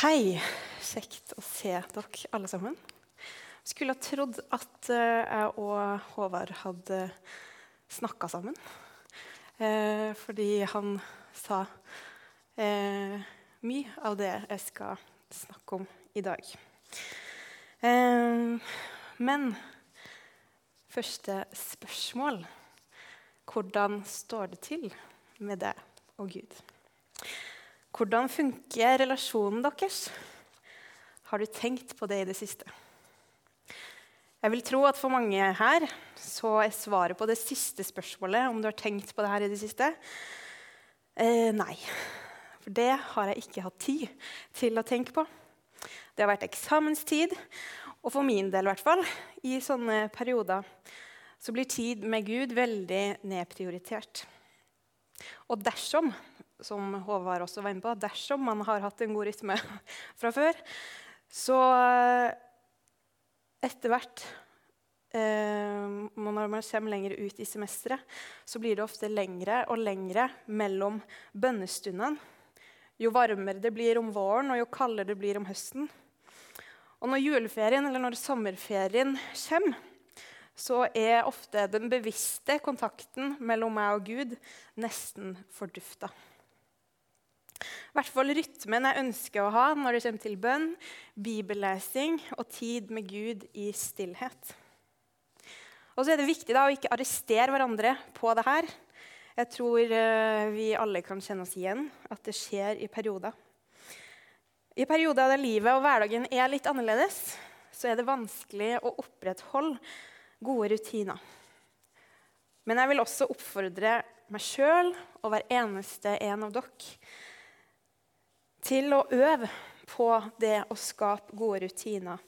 Hei. Kjekt å se dere alle sammen. Skulle ha trodd at eh, jeg og Håvard hadde snakka sammen. Eh, fordi han sa eh, mye av det jeg skal snakke om i dag. Eh, men første spørsmål Hvordan står det til med deg og Gud? Hvordan funker relasjonen deres? Har du tenkt på det i det siste? Jeg vil tro at for mange her så er svaret på det siste spørsmålet om du har tenkt på det her i det siste, eh, nei. For det har jeg ikke hatt tid til å tenke på. Det har vært eksamenstid, og for min del i hvert fall, i sånne perioder så blir tid med Gud veldig nedprioritert. Og dersom som Håvard også var inne på, dersom man har hatt en god rytme fra før, så eh, etter hvert eh, når man kommer lenger ut i semesteret, så blir det ofte lengre og lengre mellom bønnestundene. Jo varmere det blir om våren, og jo kaldere det blir om høsten. Og når juleferien eller når sommerferien kommer, så er ofte den bevisste kontakten mellom meg og Gud nesten fordufta. I hvert fall rytmen jeg ønsker å ha når det kommer til bønn, bibellesing og tid med Gud i stillhet. Og så er det viktig da, å ikke arrestere hverandre på det her. Jeg tror uh, vi alle kan kjenne oss igjen at det skjer i perioder. I perioder der livet og hverdagen er litt annerledes, så er det vanskelig å opprettholde gode rutiner. Men jeg vil også oppfordre meg sjøl og hver eneste en av dere til å øve på det å skape gode rutiner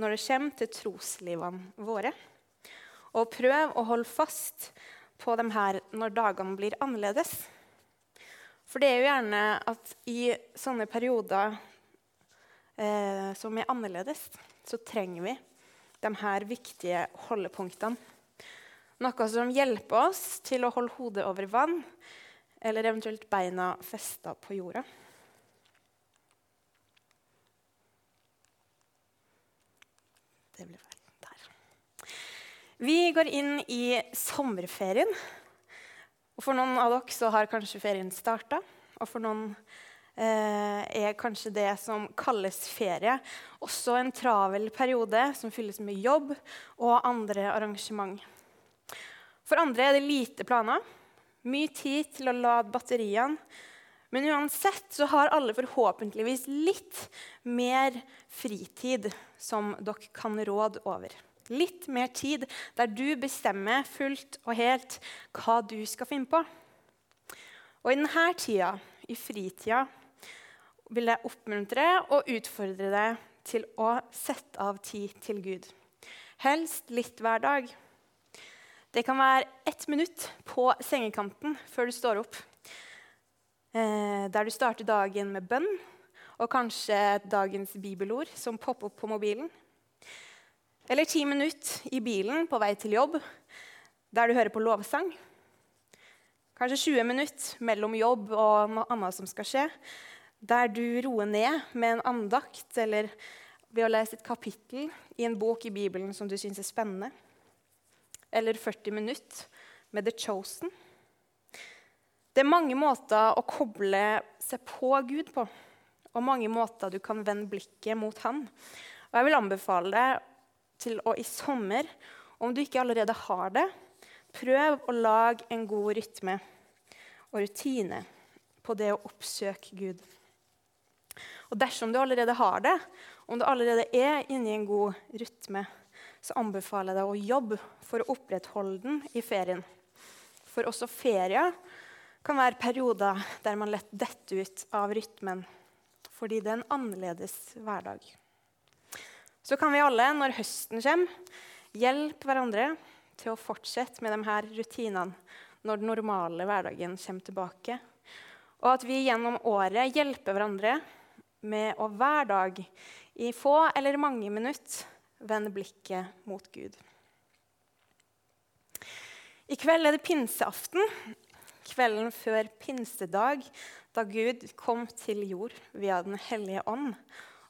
når det kommer til troslivene våre. Og prøv å holde fast på dem her når dagene blir annerledes. For det er jo gjerne at i sånne perioder eh, som er annerledes, så trenger vi de her viktige holdepunktene. Noe som hjelper oss til å holde hodet over vann, eller eventuelt beina festa på jorda. Det ble feil. Der. Vi går inn i sommerferien. Og for noen av dere så har kanskje ferien starta. Og for noen eh, er kanskje det som kalles ferie, også en travel periode som fylles med jobb og andre arrangement. For andre er det lite planer, mye tid til å lade batteriene. Men uansett så har alle forhåpentligvis litt mer fritid som dere kan råde over. Litt mer tid der du bestemmer fullt og helt hva du skal finne på. Og i denne tida, i fritida, vil jeg oppmuntre og utfordre deg til å sette av tid til Gud. Helst litt hver dag. Det kan være ett minutt på sengekanten før du står opp. Eh, der du starter dagen med bønn og kanskje dagens bibelord som popper opp på mobilen. Eller ti minutter i bilen på vei til jobb, der du hører på lovsang. Kanskje 20 minutter mellom jobb og noe annet som skal skje, der du roer ned med en andakt eller ved å lese et kapittel i en bok i Bibelen som du syns er spennende. Eller 40 minutter med The Chosen. Det er mange måter å koble seg på Gud på, og mange måter du kan vende blikket mot Han. Og jeg vil anbefale deg til å i sommer, om du ikke allerede har det, prøv å lage en god rytme og rutine på det å oppsøke Gud. Og dersom du allerede har det, om du allerede er inne i en god rytme, så anbefaler jeg deg å jobbe for å opprettholde den i ferien. For også ferier kan være perioder der man lett detter ut av rytmen fordi det er en annerledes hverdag. Så kan vi alle, når høsten kommer, hjelpe hverandre til å fortsette med de her rutinene når den normale hverdagen kommer tilbake. Og at vi gjennom året hjelper hverandre med å hver dag i få eller mange minutter vende blikket mot Gud. I kveld er det pinseaften, kvelden før pinsedag, da Gud kom til jord via Den hellige ånd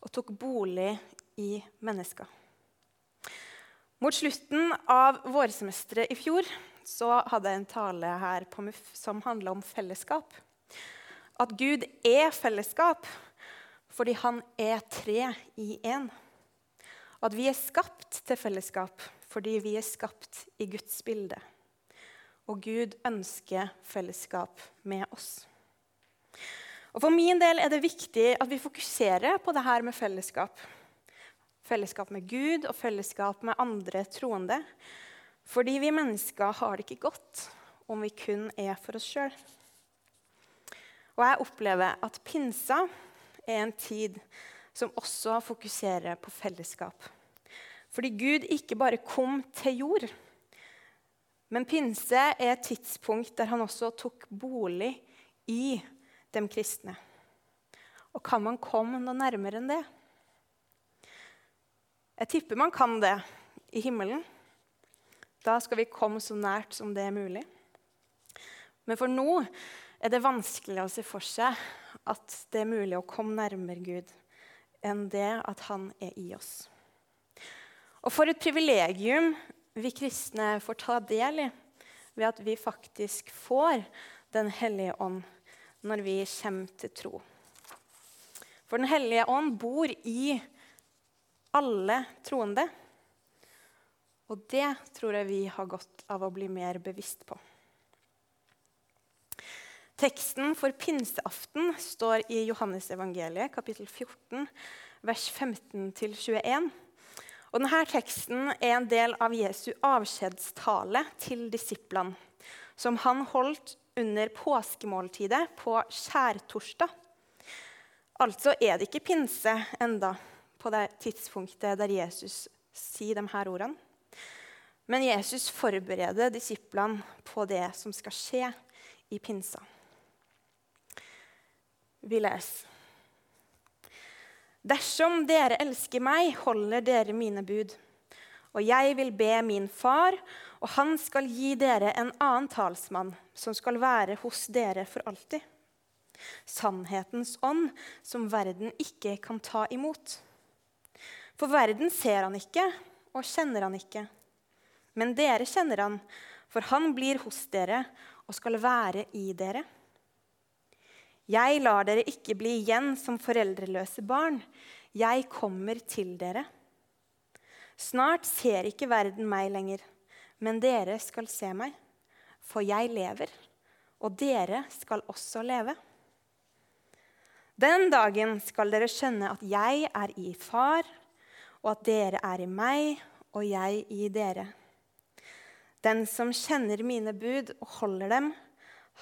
og tok bolig i mennesker. Mot slutten av vårsemesteret i fjor så hadde jeg en tale her på MUF som handla om fellesskap. At Gud er fellesskap fordi han er tre i én. At vi er skapt til fellesskap fordi vi er skapt i Guds bilde. Og Gud ønsker fellesskap med oss. Og For min del er det viktig at vi fokuserer på det her med fellesskap. Fellesskap med Gud og fellesskap med andre troende. Fordi vi mennesker har det ikke godt om vi kun er for oss sjøl. Og jeg opplever at pinsa er en tid som også fokuserer på fellesskap. Fordi Gud ikke bare kom til jord, men pinse er et tidspunkt der han også tok bolig i de kristne. Og kan man komme noe nærmere enn det? Jeg tipper man kan det i himmelen. Da skal vi komme så nært som det er mulig. Men for nå er det vanskelig å se for seg at det er mulig å komme nærmere Gud enn det at han er i oss. Og for et privilegium vi kristne får ta del i ved at vi faktisk får Den hellige ånd når vi kommer til tro. For Den hellige ånd bor i alle troende. Og det tror jeg vi har godt av å bli mer bevisst på. Teksten for pinseaften står i Johannesevangeliet, kapittel 14, vers 15-21. Og denne teksten er en del av Jesu avskjedstale til disiplene, som han holdt under påskemåltidet på skjærtorsdag. Altså er det ikke pinse enda på det tidspunktet der Jesus sier de her ordene. Men Jesus forbereder disiplene på det som skal skje i pinsa. Vi leser. Dersom dere elsker meg, holder dere mine bud. Og jeg vil be min far, og han skal gi dere en annen talsmann, som skal være hos dere for alltid. Sannhetens ånd, som verden ikke kan ta imot. For verden ser han ikke og kjenner han ikke. Men dere kjenner han, for han blir hos dere og skal være i dere. Jeg lar dere ikke bli igjen som foreldreløse barn. Jeg kommer til dere. Snart ser ikke verden meg lenger, men dere skal se meg. For jeg lever, og dere skal også leve. Den dagen skal dere skjønne at jeg er i Far, og at dere er i meg, og jeg i dere. Den som kjenner mine bud og holder dem,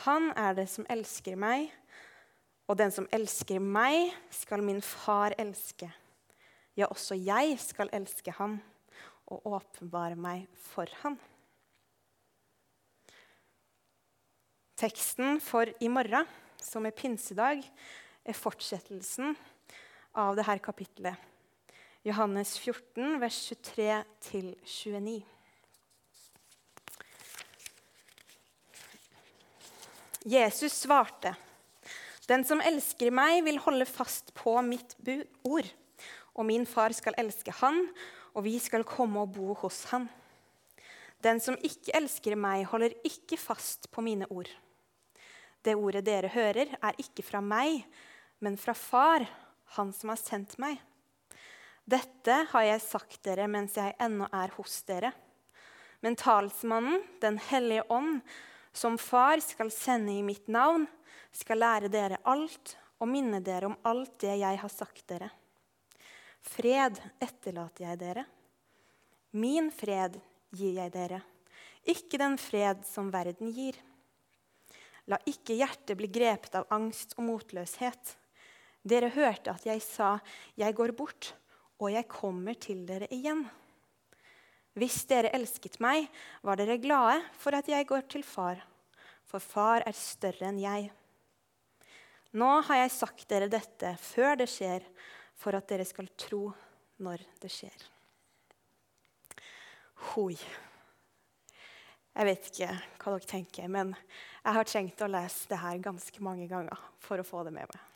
han er det som elsker meg. Og den som elsker meg, skal min far elske. Ja, også jeg skal elske ham og åpenbare meg for ham. Teksten for i morgen, som er pinsedag, er fortsettelsen av dette kapittelet. Johannes 14, vers 23-29. Jesus svarte. Den som elsker meg, vil holde fast på mitt ord. Og min far skal elske han, og vi skal komme og bo hos han. Den som ikke elsker meg, holder ikke fast på mine ord. Det ordet dere hører, er ikke fra meg, men fra Far, han som har sendt meg. Dette har jeg sagt dere mens jeg ennå er hos dere. Men talsmannen, Den hellige ånd, som Far skal sende i mitt navn, skal lære dere alt og minne dere om alt det jeg har sagt dere. Fred etterlater jeg dere. Min fred gir jeg dere, ikke den fred som verden gir. La ikke hjertet bli grepet av angst og motløshet. Dere hørte at jeg sa, 'Jeg går bort, og jeg kommer til dere igjen.' Hvis dere elsket meg, var dere glade for at jeg går til far, for far er større enn jeg. Nå har jeg sagt dere dette før det skjer, for at dere skal tro når det skjer. Hoi. Jeg vet ikke hva dere tenker, men jeg har trengt å lese det her ganske mange ganger for å få det med meg.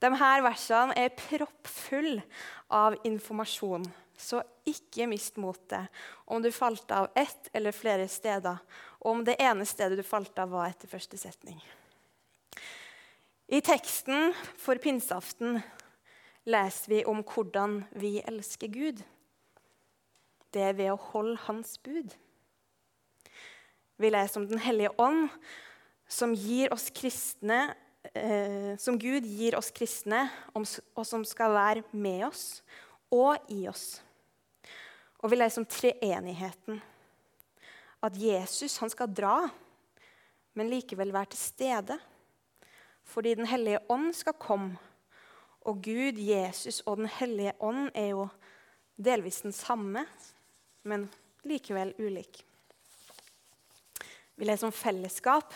De her versene er proppfulle av informasjon, så ikke mist motet om du falt av ett eller flere steder, og om det ene stedet du falt av, var etter første setning. I teksten for pinseaften leser vi om hvordan vi elsker Gud. Det er ved å holde Hans bud. Vi leser om Den hellige ånd, som, kristne, eh, som Gud gir oss kristne, og som skal være med oss og i oss. Og vi leser om treenigheten. At Jesus skal dra, men likevel være til stede. Fordi Den hellige ånd skal komme. Og Gud, Jesus og Den hellige ånd er jo delvis den samme, men likevel ulik. Vi leser om fellesskap,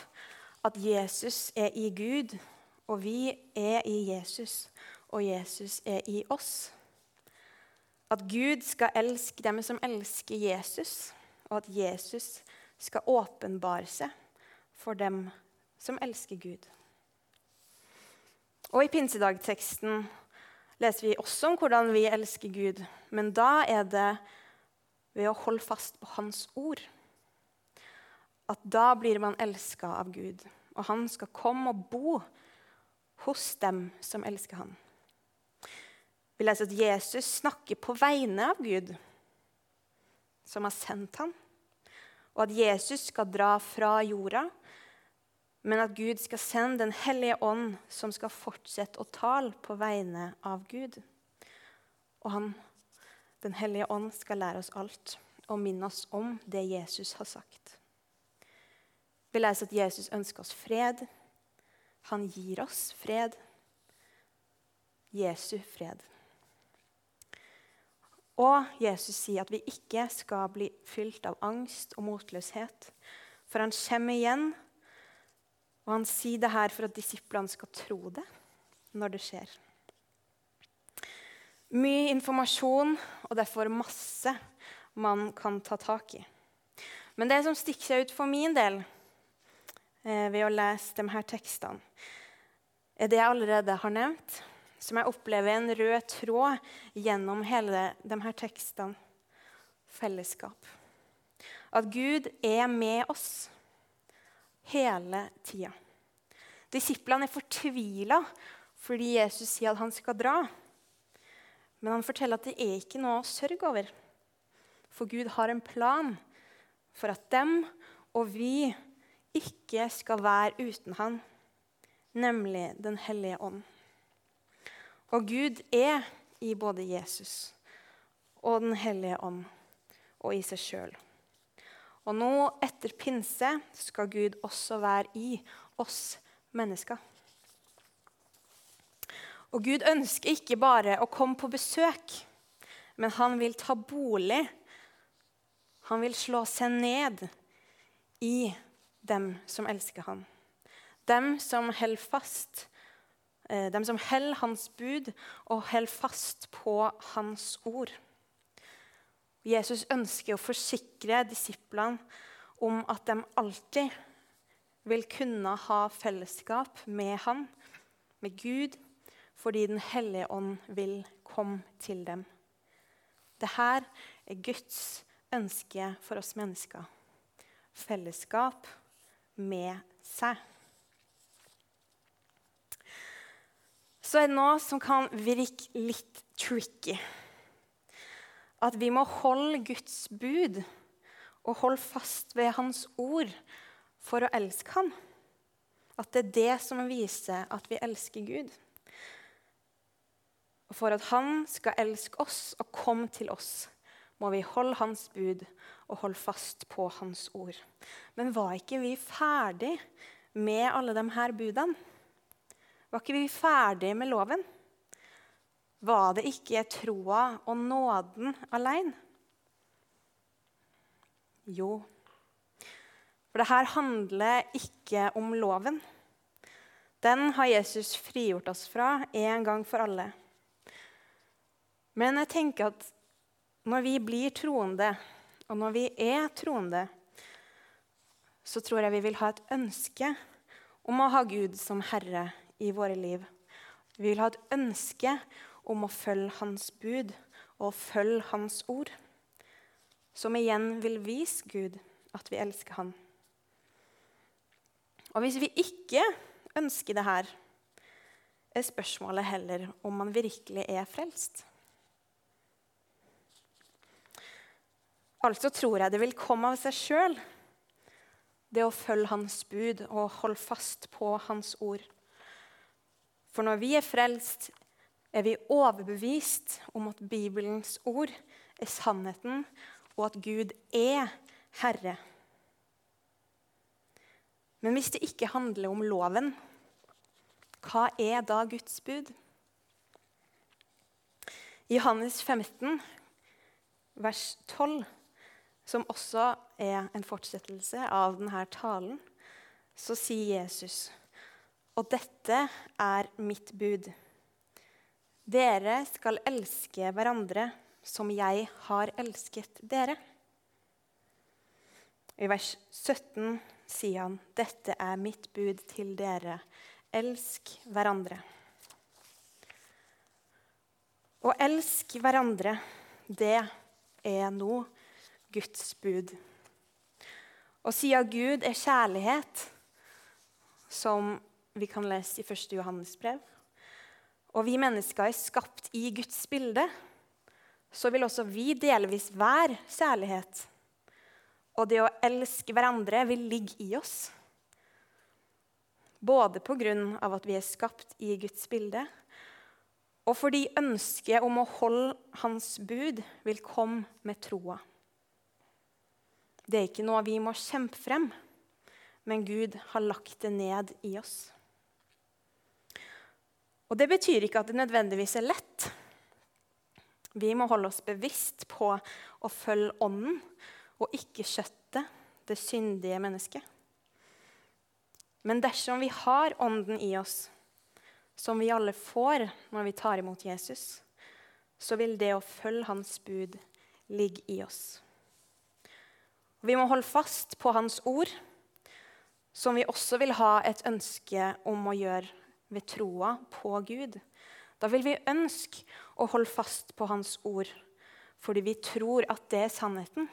at Jesus er i Gud, og vi er i Jesus, og Jesus er i oss. At Gud skal elske dem som elsker Jesus, og at Jesus skal åpenbare seg for dem som elsker Gud. Og I pinsedagteksten leser vi også om hvordan vi elsker Gud, men da er det ved å holde fast på Hans ord. At da blir man elska av Gud, og han skal komme og bo hos dem som elsker han. Vi leser at Jesus snakker på vegne av Gud, som har sendt ham, og at Jesus skal dra fra jorda, men at Gud skal sende Den hellige ånd, som skal fortsette å tale på vegne av Gud. Og han, Den hellige ånd, skal lære oss alt og minne oss om det Jesus har sagt. Vi leser at Jesus ønsker oss fred. Han gir oss fred. Jesu fred. Og Jesus sier at vi ikke skal bli fylt av angst og motløshet. For han kommer igjen, og han sier det her for at disiplene skal tro det når det skjer. Mye informasjon, og derfor masse man kan ta tak i. Men det som stikker seg ut for min del eh, ved å lese de her tekstene, er det jeg allerede har nevnt som jeg opplever en rød tråd gjennom hele de her tekstene. Fellesskap. At Gud er med oss hele tida. Disiplene er fortvila fordi Jesus sier at han skal dra. Men han forteller at det er ikke noe å sørge over. For Gud har en plan for at dem og vi ikke skal være uten han, nemlig Den hellige ånd. Og Gud er i både Jesus og Den hellige ånd og i seg sjøl. Og nå, etter pinse, skal Gud også være i oss mennesker. Og Gud ønsker ikke bare å komme på besøk, men han vil ta bolig. Han vil slå seg ned i dem som elsker ham. Dem som holder fast Eh, dem som holder hans bud og holder fast på hans ord. Jesus ønsker å forsikre disiplene om at de alltid vil kunne ha fellesskap med han, med Gud, fordi Den hellige ånd vil komme til dem. Dette er Guds ønske for oss mennesker. Fellesskap med seg. så er det noe som kan virke litt tricky. At vi må holde Guds bud og holde fast ved Hans ord for å elske Han. At det er det som viser at vi elsker Gud. Og for at Han skal elske oss og komme til oss, må vi holde Hans bud og holde fast på Hans ord. Men var ikke vi ferdig med alle her budene? Var ikke vi ferdig med loven? Var det ikke troa og nåden alene? Jo. For det her handler ikke om loven. Den har Jesus frigjort oss fra en gang for alle. Men jeg tenker at når vi blir troende, og når vi er troende, så tror jeg vi vil ha et ønske om å ha Gud som herre i våre liv. Vi vil ha et ønske om å følge Hans bud og følge Hans ord. Som igjen vil vise Gud at vi elsker Han. Og hvis vi ikke ønsker det her, er spørsmålet heller om man virkelig er frelst. Altså tror jeg det vil komme av seg sjøl, det å følge Hans bud og holde fast på Hans ord. For når vi er frelst, er vi overbevist om at Bibelens ord er sannheten, og at Gud er Herre. Men hvis det ikke handler om loven, hva er da Guds bud? I Johannes 15, vers 12, som også er en fortsettelse av denne talen, så sier Jesus Og dette er mitt bud. Dere skal elske hverandre som jeg har elsket dere. I vers 17 sier han, 'Dette er mitt bud til dere. Elsk hverandre.' Å elske hverandre, det er nå Guds bud. Og siden Gud er kjærlighet, som vi kan lese i 1. Johannes brev, og vi mennesker er skapt i Guds bilde, så vil også vi delvis være kjærlighet. Og det å elske hverandre vil ligge i oss. Både pga. at vi er skapt i Guds bilde, og fordi ønsket om å holde Hans bud vil komme med troa. Det er ikke noe vi må kjempe frem, men Gud har lagt det ned i oss. Og Det betyr ikke at det nødvendigvis er lett. Vi må holde oss bevisst på å følge Ånden og ikke kjøttet, det syndige mennesket. Men dersom vi har Ånden i oss, som vi alle får når vi tar imot Jesus, så vil det å følge Hans bud ligge i oss. Vi må holde fast på Hans ord, som vi også vil ha et ønske om å gjøre ved troa på Gud. Da vil vi ønske å holde fast på Hans ord fordi vi tror at det er sannheten.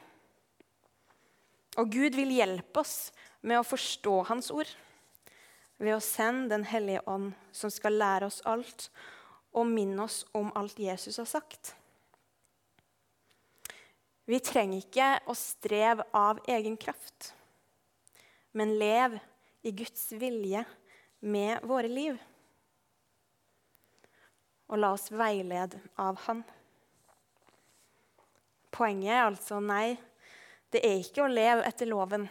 Og Gud vil hjelpe oss med å forstå Hans ord ved å sende Den hellige ånd, som skal lære oss alt og minne oss om alt Jesus har sagt. Vi trenger ikke å streve av egen kraft, men leve i Guds vilje med våre liv. Og la oss veilede av Han. Poenget er altså nei, det er ikke å leve etter loven.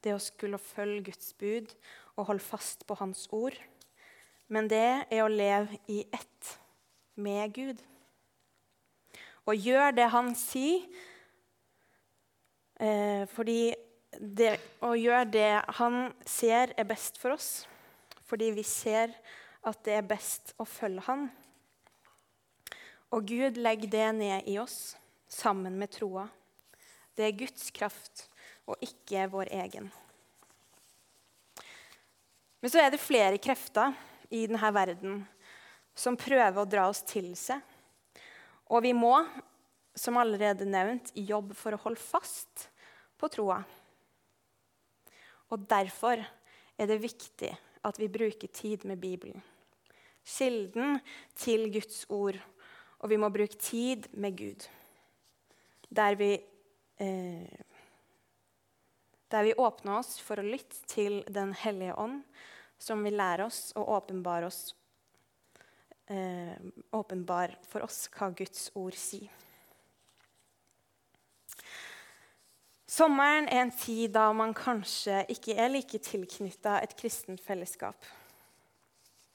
Det å skulle følge Guds bud og holde fast på Hans ord. Men det er å leve i ett med Gud og gjøre det han sier. Eh, fordi det, å gjøre det han ser er best for oss, fordi vi ser at det er best å følge han. Og Gud legger det ned i oss sammen med troa. Det er Guds kraft og ikke vår egen. Men så er det flere krefter i denne verden som prøver å dra oss til seg og vi må, som allerede nevnt, jobbe for å holde fast på troa. Og derfor er det viktig at vi bruker tid med Bibelen. Kilden til Guds ord. Og vi må bruke tid med Gud. Der vi, eh, der vi åpner oss for å lytte til Den hellige ånd, som vil lære oss og åpenbare oss Eh, åpenbar for oss hva Guds ord sier. Sommeren er en tid da man kanskje ikke er like tilknytta et kristent fellesskap.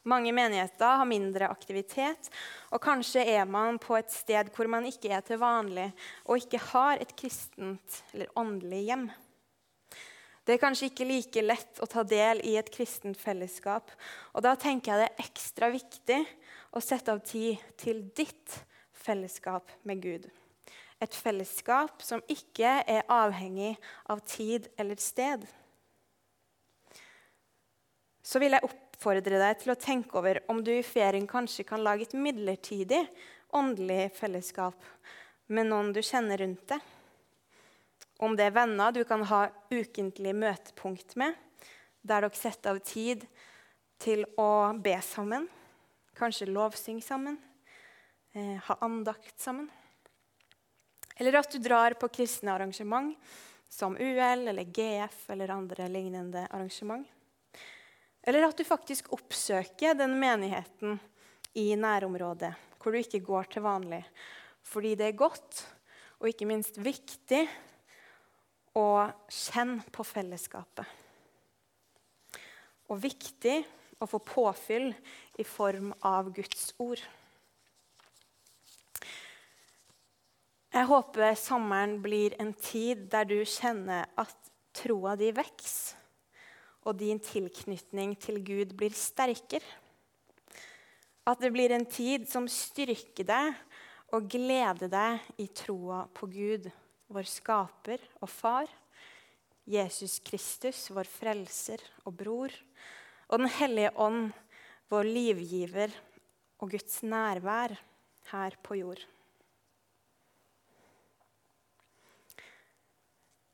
Mange menigheter har mindre aktivitet, og kanskje er man på et sted hvor man ikke er til vanlig og ikke har et kristent eller åndelig hjem. Det er kanskje ikke like lett å ta del i et kristent fellesskap. Og da tenker jeg det er ekstra viktig å sette av tid til ditt fellesskap med Gud. Et fellesskap som ikke er avhengig av tid eller sted. Så vil jeg oppfordre deg til å tenke over om du i ferien kanskje kan lage et midlertidig åndelig fellesskap med noen du kjenner rundt deg. Om det er venner du kan ha ukentlig møtepunkt med, der dere setter av tid til å be sammen, kanskje lovsynge sammen, eh, ha andakt sammen. Eller at du drar på kristne arrangement som UL eller GF eller andre lignende arrangement. Eller at du faktisk oppsøker den menigheten i nærområdet hvor du ikke går til vanlig, fordi det er godt og ikke minst viktig å kjenne på fellesskapet. Og viktig å få påfyll i form av Guds ord. Jeg håper sommeren blir en tid der du kjenner at troa di vokser, og din tilknytning til Gud blir sterkere. At det blir en tid som styrker deg og gleder deg i troa på Gud, vår skaper og far, Jesus Kristus, vår frelser og bror, og Den hellige ånd, vår livgiver og Guds nærvær her på jord.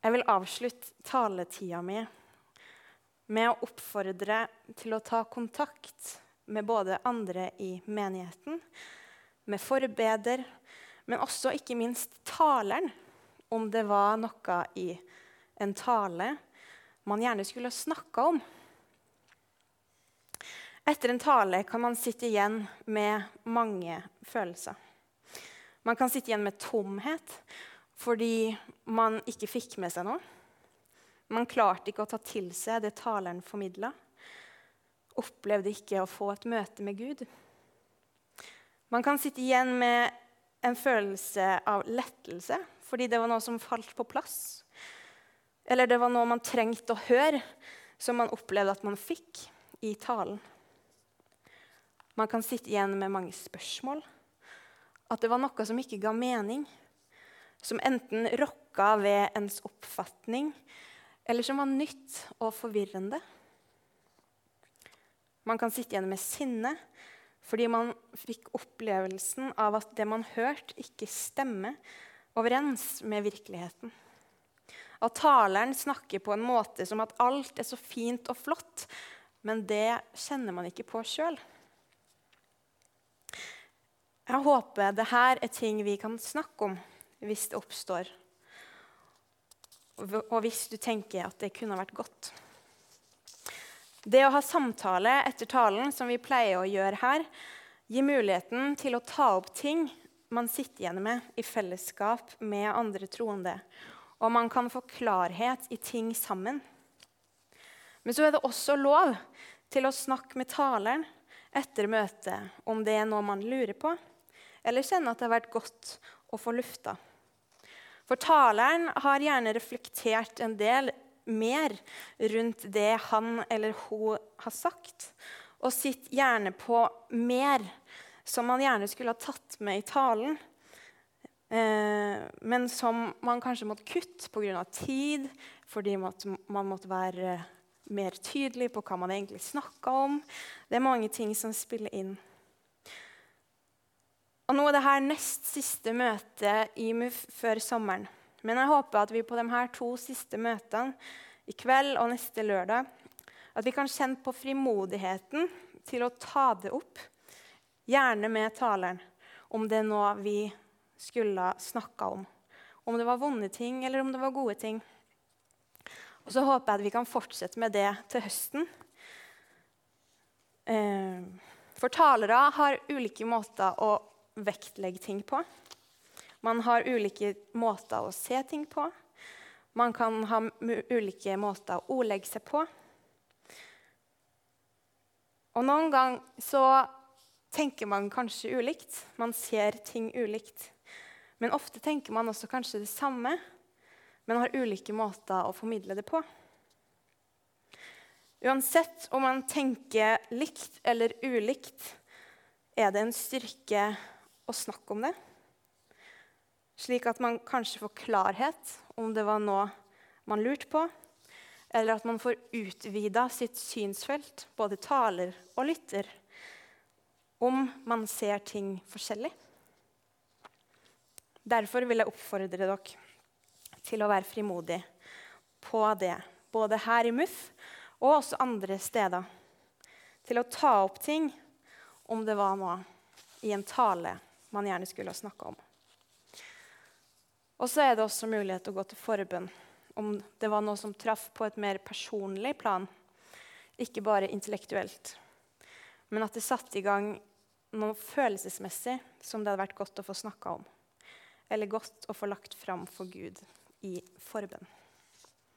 Jeg vil avslutte taletida mi med å oppfordre til å ta kontakt med både andre i menigheten, med forbeder, men også ikke minst taleren, om det var noe i en tale man gjerne skulle snakka om. Etter en tale kan man sitte igjen med mange følelser. Man kan sitte igjen med tomhet fordi man ikke fikk med seg noe. Man klarte ikke å ta til seg det taleren formidla. Opplevde ikke å få et møte med Gud. Man kan sitte igjen med en følelse av lettelse fordi det var noe som falt på plass. Eller det var noe man trengte å høre, som man opplevde at man fikk i talen. Man kan sitte igjen med mange spørsmål. At det var noe som ikke ga mening som enten rokka ved ens oppfatning, eller som var nytt og forvirrende. Man kan sitte igjen med sinne fordi man fikk opplevelsen av at det man hørte, ikke stemmer overens med virkeligheten. At taleren snakker på en måte som at alt er så fint og flott, men det kjenner man ikke på sjøl. Jeg håper dette er ting vi kan snakke om hvis det oppstår. Og hvis du tenker at det kunne vært godt. Det å ha samtale etter talen, som vi pleier å gjøre her, gir muligheten til å ta opp ting man sitter igjen med i fellesskap med andre troende. Og man kan få klarhet i ting sammen. Men så er det også lov til å snakke med taleren etter møtet om det er noe man lurer på, eller kjenner at det har vært godt å få lufta. For taleren har gjerne reflektert en del mer rundt det han eller hun har sagt, og sitter gjerne på mer som man gjerne skulle ha tatt med i talen, eh, men som man kanskje måtte kutte pga. tid, fordi man måtte være mer tydelig på hva man egentlig snakka om. Det er mange ting som spiller inn. Og nå er det her nest siste møte i MUF før sommeren. Men jeg håper at vi på de her to siste møtene, i kveld og neste lørdag, at vi kan kjenne på frimodigheten til å ta det opp, gjerne med taleren, om det er noe vi skulle snakka om. Om det var vonde ting, eller om det var gode ting. Og så håper jeg at vi kan fortsette med det til høsten. Eh, for talere har ulike måter å vektlegge ting på. Man har ulike måter å se ting på. Man kan ha ulike måter å ordlegge seg på. Og noen ganger så tenker man kanskje ulikt. Man ser ting ulikt. Men ofte tenker man også kanskje det samme, men har ulike måter å formidle det på. Uansett om man tenker likt eller ulikt, er det en styrke å snakke om det. slik at man kanskje får klarhet om det var noe man lurte på, eller at man får utvida sitt synsfelt, både taler og lytter, om man ser ting forskjellig. Derfor vil jeg oppfordre dere til å være frimodige på det, både her i MUF og også andre steder. Til å ta opp ting om det var noe i en tale man gjerne skulle ha snakka om. Og så er det også mulighet til å gå til forbønn om det var noe som traff på et mer personlig plan, ikke bare intellektuelt. Men at det satte i gang noe følelsesmessig som det hadde vært godt å få snakka om. Eller godt å få lagt fram for Gud i forbønn.